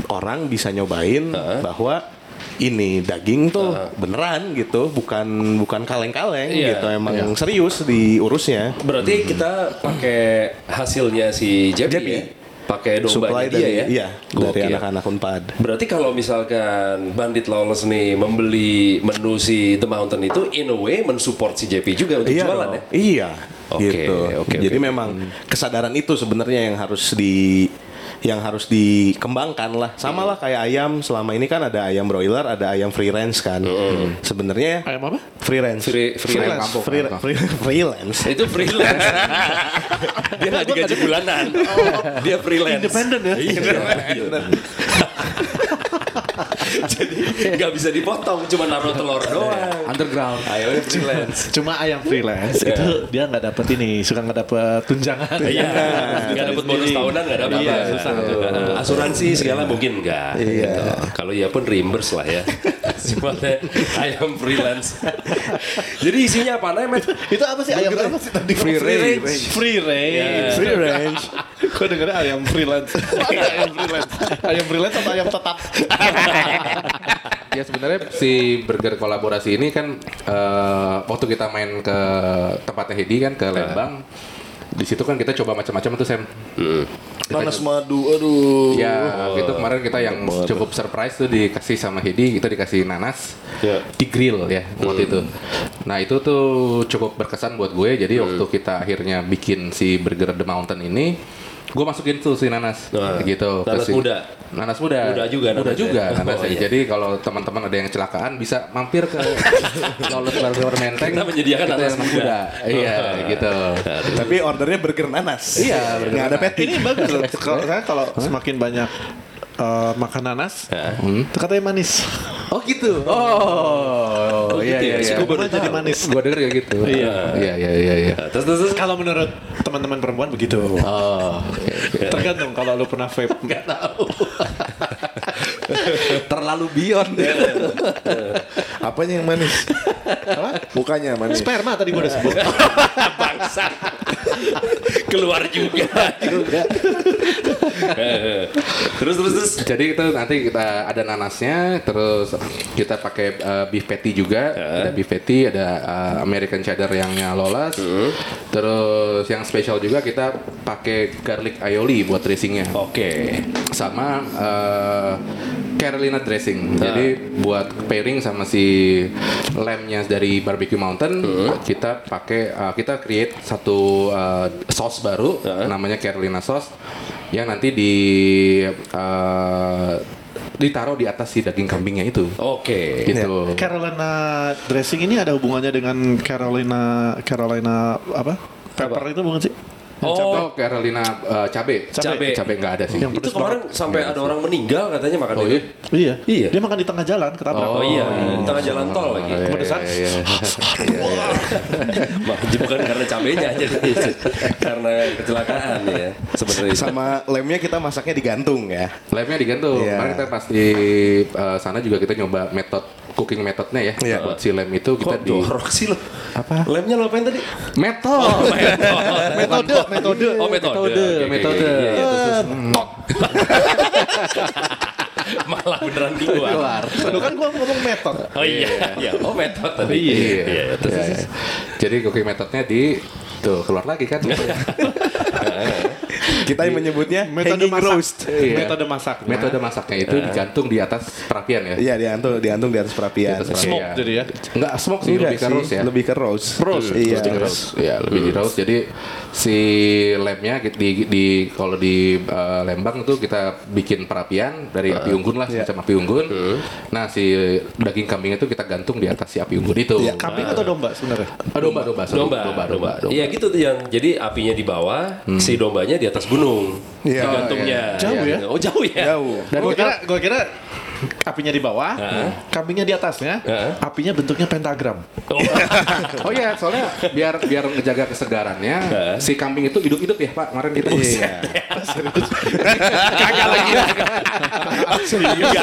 orang bisa nyobain bahwa ini daging tuh beneran gitu, bukan bukan kaleng-kaleng Iya. gitu, emang serius diurusnya. Berarti kita pakai hasilnya si JP, JP. ya? Pakai Supply dia dari ya? iya dari Gokil. anak-anak Unpad. Berarti kalau misalkan Bandit Lawless nih membeli menu si The Mountain itu in a way mensupport si JP juga untuk iya jualan dong. ya? Iya. Oke, gitu. oke, Jadi oke. memang kesadaran itu sebenarnya yang harus di yang harus dikembangkan lah. Sama lah kayak ayam. Selama ini kan ada ayam broiler, ada ayam free range kan. Sebenarnya Ayam apa? free range. Free- free Freelance. range. kampung, Free, kampung. free- freelance. Itu freelance. Dia nggak digaji bulanan. Dia freelance. Independen ya? Iya. Jadi nggak bisa dipotong, cuma naruh telur doang. Underground. Ayo freelance. Cuma ayam freelance itu dia nggak dapet ini, suka nggak dapet tunjangan. Iya, nggak dapat bonus tahunan nggak dapat. Iya, susah tuh. Nah, Asuransi segala mungkin nggak. Iya. gitu. Kalau iya pun reimburse lah ya. Cuma ayam freelance. Jadi isinya apa namanya? Met? Itu apa sih ayam apa sih tadi? Free range. Free range. Free range. Gue dengernya ayam freelance. Ayam freelance? Ayam freelance atau ayam tetap? Ya sebenarnya si burger kolaborasi ini kan eh, waktu kita main ke tempatnya Hedi kan ke Lembang. Di situ kan kita coba macam-macam tuh Sam. Nanas coba- madu, aduh. Ya, gitu kemarin kita yang cukup surprise tuh dikasih sama Hedi, kita dikasih nanas Ya. di grill ya waktu itu. Nah itu tuh cukup berkesan buat gue. Jadi waktu kita akhirnya bikin si burger The Mountain ini, gue masukin tuh si nanas, Nah, gitu. ke nanas si- muda? Nanas muda. Muda juga Muda juga Oh, nanasnya. iya. Jadi kalau teman-teman ada yang kecelakaan bisa mampir ke Lawless Burger Menteng. Kita menyediakan Kita nanas yang muda. Iya, gitu. Tapi ordernya burger nanas. Iya, burger Nggak ada nanas. patty. Ini bagus loh. Kalau saya kalau semakin banyak eh, makan nanas, itu katanya manis. Oh gitu. Oh, iya gitu ya? iya iya. Gue baru Jadi manis. Gue denger kayak gitu. Iya. Iya iya iya iya. Terus terus, terus. Kalau menurut teman-teman perempuan begitu. Oh. Tergantung kalau lu pernah vape. terlalu beyond. Apanya yang manis? Apa? Mukanya manis. Sperma tadi gue udah sebut. Bangsa. Keluar juga. terus terus terus. Jadi itu nanti kita ada nanasnya, terus kita pakai uh, beef patty juga, ada beef patty, ada uh, American cheddar yang lolas, terus yang spesial juga kita pakai garlic aioli buat dressingnya, Oke. sama uh, Carolina dressing. Jadi buat pairing sama si lamnya dari barbecue mountain, kita pakai uh, kita create satu uh, sauce baru, namanya Carolina sauce, yang nanti di uh, ditaruh di atas si daging kambingnya itu. Oke. Gitu. Carolina dressing ini ada hubungannya dengan Carolina Carolina apa? Pepper itu bukan sih? Oh, Oh, Carolina eh, cabe. Cabe. Cabe nggak ada sih. itu kemarin sampai ada orang meninggal katanya makan Oh itu. iya. Iya. Iya. Dia makan di tengah jalan ketabrak. Oh, iya, di tengah jalan tol lagi. Iya, Kepedesan. iya, iya. Mak- bukan karena cabenya jadi karena kecelakaan ya sebenarnya. Sama lemnya kita masaknya digantung ya. Lemnya digantung. Iya. Kemarin kita pas di eh, sana juga kita nyoba metode cooking metodenya ya. Iya. Buat si lem itu kita Kok di jorok sih lo? Apa? Lemnya lo apain tadi? metode. metode, metode. Oh, metode. Metode, oke, metode. Tok. Malah beneran keluar. Lu kan gua ngomong metode. Oh iya, iya. Oh metode tadi. Iya. iya. Iya. Jadi cooking metodenya di tuh keluar lagi kan. Kita yang menyebutnya Metode masak. roast. Iya. Metode masak. Metode masaknya itu digantung di atas perapian ya. Iya digantung digantung di atas perapian. Di atas perapian. Smoke jadi ya? Enggak smoke sih, Enggak lebih ke sih, roast ya. Lebih ke roast. Roast. Iya. Lebih di roast. Ya, lebih di roast. Jadi si lemnya di, di, di- kalau di eh, Lembang tuh kita bikin perapian dari api unggun lah, Iya. semacam api unggun. Nah, si daging kambing itu kita gantung di atas si api unggun itu. Iya, Kambing atau domba sebenarnya? Ah, domba. Domba, domba, domba, domba. Iya gitu tuh yang jadi apinya di bawah, si dombanya di atas gunung. Iya. Gantungnya. Jauh ya? Oh jauh ya. Jauh. Dan gua kira gua kira apinya di bawah, kambingnya di atasnya, Heeh. apinya bentuknya pentagram. Oh, Oh iya, soalnya biar biar ngejaga kesegarannya, si kambing itu hidup-hidup ya Pak. Kemarin kita Iya. Kagak lagi. Serius ya.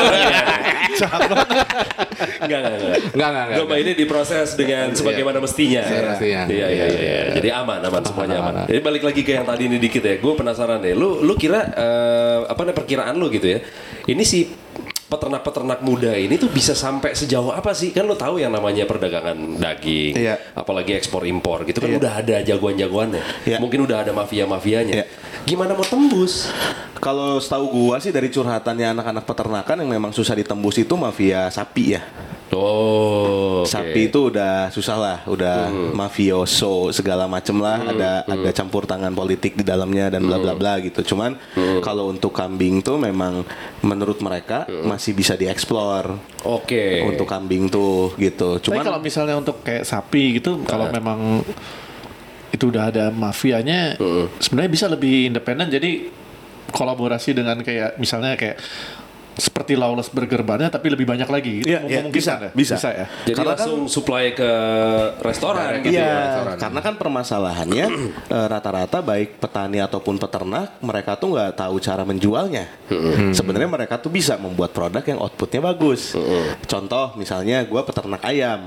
Enggak, enggak, enggak. Enggak, enggak, enggak. Domba ini diproses dengan sebagaimana mestinya. Iya, iya, iya, iya. Jadi aman, aman semuanya aman. Jadi balik lagi ke yang tadi ini dikit ya. Gue penasaran deh. Lu lu kira eh, apa namanya perkiraan lu gitu ya. Ini si peternak-peternak muda ini tuh bisa sampai sejauh apa sih? Kan lu tahu yang namanya perdagangan daging, Iya. apalagi ekspor impor gitu kan udah ada jagoan-jagoannya. Iya. Mungkin udah ada mafia-mafianya. Iya. Gimana mau tembus? Kalau setahu gua sih dari curhatannya anak-anak peternakan yang memang susah ditembus itu mafia sapi ya. Oh. Sapi itu udah susah lah, udah mafioso segala macem lah, ada ada campur tangan politik di dalamnya dan bla bla bla gitu. Cuman kalau untuk kambing tuh memang menurut mereka masih bisa dieksplor Oke. untuk kambing tuh gitu. Tapi Cuman kalau misalnya untuk kayak sapi gitu, kalau memang itu udah ada mafianya, sebenarnya bisa lebih independen. Jadi kolaborasi dengan kayak misalnya kayak seperti Lawless Burger Bar-nya tapi lebih banyak lagi. Itu Iya, iya, memungkinkan bisa, ya? bisa. ya. Jadi Karena langsung supply ke restoran gitu. Iya, restoran. karena kan permasalahannya eh, rata-rata baik petani ataupun peternak mereka tuh nggak tahu cara menjualnya. Sebenarnya mereka tuh bisa membuat produk yang outputnya bagus. Contoh misalnya gue peternak ayam.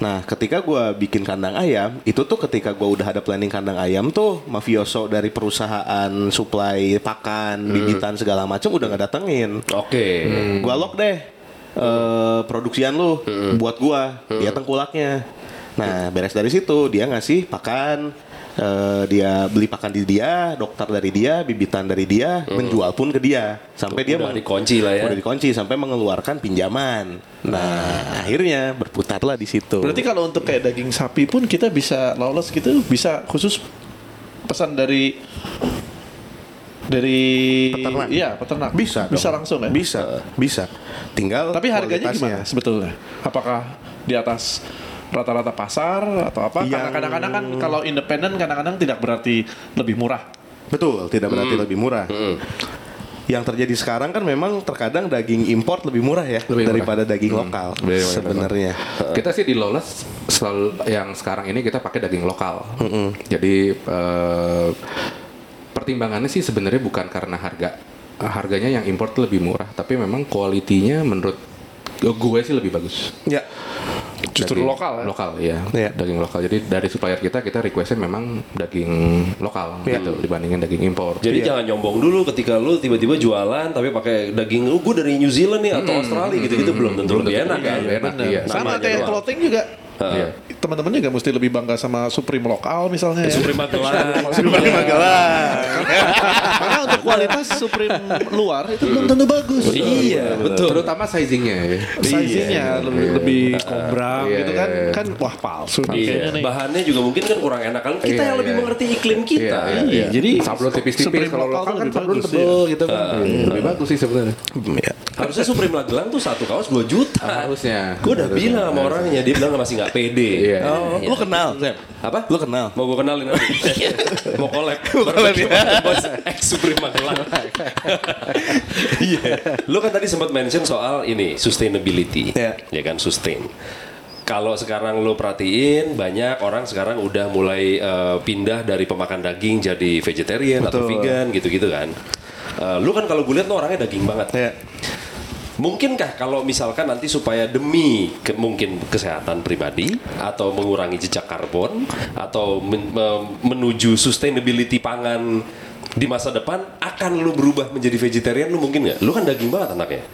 Nah, ketika gue bikin kandang ayam, itu tuh ketika gue udah ada planning kandang ayam tuh mafioso dari perusahaan supply pakan, bibitan segala macam udah nggak datengin. Oke. Gua lock deh eh, produksian lu buat gua dia tengkulaknya. Nah beres dari situ dia ngasih pakan eh, dia beli pakan di dia dokter dari dia bibitan dari dia menjual pun ke dia. Sampai dia Udah dikunci lah ya. udah dikunci sampai mengeluarkan pinjaman. Nah akhirnya berputarlah di situ. Berarti kalau untuk kayak daging sapi pun kita bisa Lawless gitu bisa khusus pesan dari dari Peternak. Iya, peternak. bisa Bisa dong. langsung ya? bisa bisa tinggal Tapi harganya gimana sebetulnya? Apakah di atas rata-rata pasar atau apa? Karena Yang- kadang-kadang kan kalau independen kadang-kadang tidak berarti lebih murah. Betul, tidak berarti lebih murah. Yang terjadi sekarang kan memang terkadang daging import lebih murah ya Lebih murah. daripada daging lokal Lebih murah, sebenarnya. Kita sih di Lawless selalu yang sekarang ini kita pakai daging lokal. Jadi eh, pertimbangannya sih sebenarnya bukan karena harga. Harganya yang import lebih murah, tapi memang kualitinya menurut gue sih lebih bagus. Ya, Justru Daging lokal ya? Lokal ya, Iya. daging lokal. Jadi dari supplier kita kita requestnya memang daging lokal Iya. gitu dibandingin daging impor. Jadi jangan nyombong dulu ketika lu tiba-tiba jualan tapi pakai daging lu gue dari New Zealand nih atau Australia gitu-gitu belum tentu lebih enak kan. Enak, iya. Sama kayak clothing juga. Iya. Teman-teman juga mesti lebih bangga sama Supreme lokal misalnya. ya. Supreme Magelang. Supreme Magelang. Karena untuk kualitas Supreme luar itu belum tentu bagus. Iya, betul. Terutama sizingnya ya. Size-nya lebih, lebih kombrang Iya, gitu kan. iya, iya. Kan wah palsu Iya, nih. bahannya juga mungkin kan kurang enak kan kita Iya, yang lebih iya. mengerti iklim kita. Iya, Iya, jadi sablon tipis-tipis kalau lokal kan lebih sablon tebel gitu kan. Lebih bagus sih sebenarnya. Ya. Harusnya Supreme Magelang tuh satu kaos 2 juta. Harusnya. Gue udah bilang sama orangnya, dia bilang masih nggak nggak pede. Iya. Oh, lu kenal, Sam? Apa? Lu kenal? Mau gue kenalin nanti. Mau collab. Mau ya. Bos ex Supreme Magelang. Iya. Lu kan tadi sempat mention soal ini sustainability. Iya. Ya kan sustain. Kalau sekarang lo perhatiin banyak orang sekarang udah mulai eh, pindah dari pemakan daging jadi vegetarian atau Betul. vegan gitu-gitu kan. Eh, lu kan kalau gue lihat lo orangnya daging banget. Ya. Mungkinkah kalau misalkan nanti supaya demi ke- mungkin kesehatan pribadi atau mengurangi jejak karbon atau men- me- menuju sustainability pangan di masa depan akan lu berubah menjadi vegetarian lu mungkin nggak? Lu kan daging banget anaknya.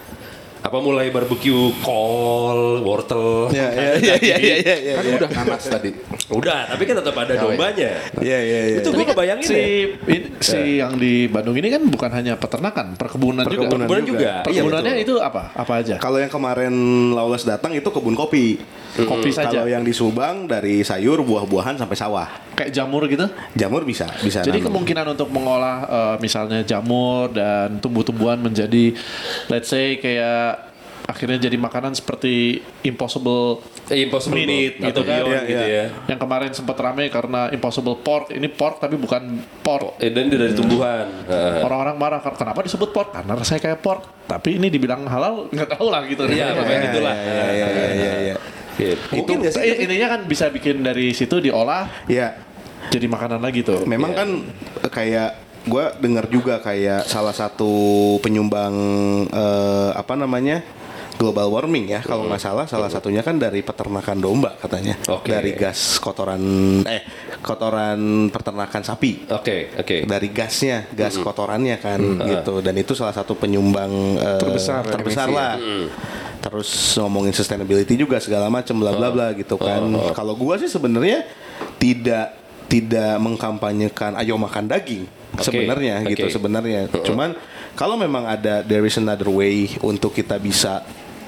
Apa mulai barbecue kol, wortel? Ya, ya, ya, ya, ya, ya, ya. Kan udah nanas tadi. Udah, tapi kan tetap ada iya. dombanya. Iya, iya, iya. Itu gue kebayangin si ya. ini- si yang di Bandung ini kan bukan hanya peternakan, perkebunan, juga. Perkebunan Perkebunan juga. Iya, Perkebunannya itu apa? Apa aja? Kalau yang kemarin Lawless datang itu kebun kopi. Kopi saja. Kalau yang di Subang dari sayur, buah-buahan sampai sawah. Kayak jamur gitu. Jamur bisa, bisa. Jadi nanam. kemungkinan untuk mengolah eh, misalnya jamur dan tumbuh-tumbuhan menjadi let's say kayak akhirnya jadi makanan seperti impossible Eh, Impossible meat Meat gitu atau kan. Iya, gitu iya. ya. Yang kemarin sempat ramai karena impossible pork. Ini pork tapi bukan pork. Eh, dan dia dari tumbuhan. Heeh. Orang-orang marah kenapa disebut pork? Karena rasanya kayak pork. Tapi ini dibilang halal nggak tahu lah gitu. Iya, pokoknya Iya, gitulah. Iya, iya, iya, iya, iya. Gitu. Mungkin nggak sih? I- Intinya kan bisa bikin dari situ diolah Iya. jadi makanan lagi tuh. Memang kan eh, kayak gue dengar juga kayak salah satu penyumbang eh, apa namanya global warming ya kalau nggak salah salah satunya kan dari peternakan domba katanya. Oke. dari gas kotoran eh kotoran peternakan sapi. Oke, oke. dari gasnya gas kotorannya kan gitu. Dan itu salah satu penyumbang eh, Terbesar, terbesar emisi lah. Terus ngomongin sustainability juga segala macam bla bla bla gitu kan. Kalau gua sih sebenarnya tidak tidak mengkampanyekan ayo makan daging Oke, sebenarnya gitu oke. sebenarnya. Cuman kalau memang ada there is another way untuk kita bisa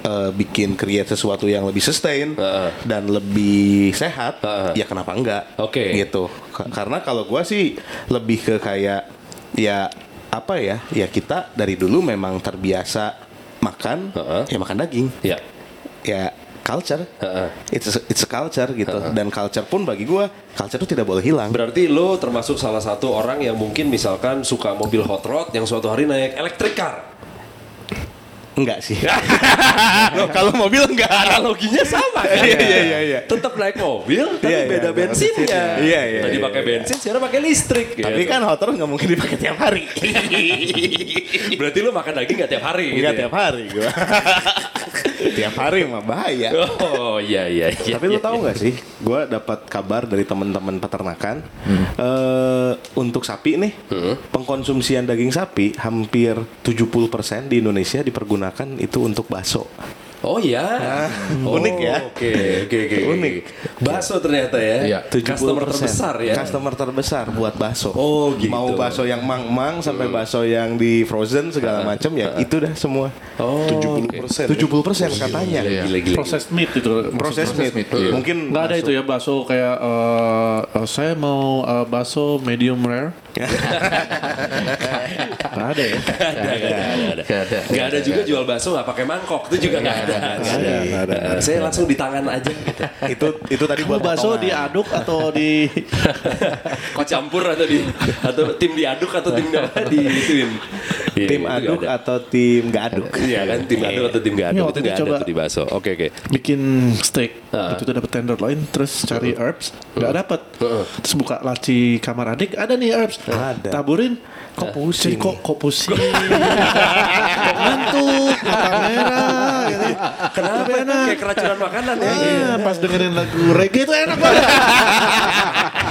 eh, bikin create sesuatu yang lebih sustain Heeh. dan lebih sehat Heeh. ya kenapa enggak Oke. gitu Ka- karena kalau gua sih lebih ke kayak ya apa ya ya kita dari dulu memang terbiasa makan Heeh. ya makan daging Ya. ya culture Heeh. it's a, it's a culture gitu dan culture pun bagi gua culture itu tidak boleh hilang Berarti lo termasuk salah satu orang yang mungkin misalkan suka mobil hot rod yang suatu hari naik electric car. Enggak sih Loh, kalau mobil enggak Analoginya sama kan? Iya, iya, iya, iya. Tetap naik mobil, tapi Iya, iya, beda beda bensinnya. Iya, iya, Tadi iya, pakai iya. bensin, sekarang pakai listrik. tapi gitu. kan hot rod nggak mungkin dipakai tiap hari Berarti lo makan daging gak tiap hari gitu enggak ya? tiap hari gua tiap hari mah bahaya Oh iya iya iya. Tapi lu iya, tahu iya. nggak sih, gue dapat kabar dari teman-teman peternakan eh, untuk sapi nih, pengkonsumsian daging sapi hampir 70% di Indonesia dipergunakan itu untuk bakso. Oh iya. Oh, unik ya. Oke oke oke. Unik. Bakso ternyata ya. Iya. Customer terbesar ya. Customer terbesar buat bakso. Oh, gitu. Mau bakso yang mang-mang sampai bakso yang di frozen segala macam ya itu dah semua. Oh. 70%. 70% katanya. Iya. Gila gila. Processed meat itu. Proses meat. meat, iya. Mungkin Nggak ada itu ya bakso kayak eh, eh, saya mau eh, bakso medium rare. Nggak ada ya. Gak ada, gak ada, gak ada. Gak ada. Gak ada juga jual bakso nggak pakai mangkok itu juga nggak ada. Nggak ada, Saya langsung di tangan aja. Gitu. itu itu tadi buat bakso diaduk atau di Kok campur atau di atau tim diaduk atau tim di. Iya, tim nggak aduk ada. atau tim nggak aduk. Iya kan tim aduk atau tim Ini aduk waktu itu itu ada coba- tuh di bakso. Oke oke. bikin steak Ah. itu dapat tenderloin terus cari herbs nggak dapat terus buka laci kamar adik ada nih herbs Ada. taburin kok pusing kok kok pusing kok ngantuk mata merah gitu. Kenapa enak? Kayak keracunan makanan ya. Ah, pas dengerin lagu reggae itu enak banget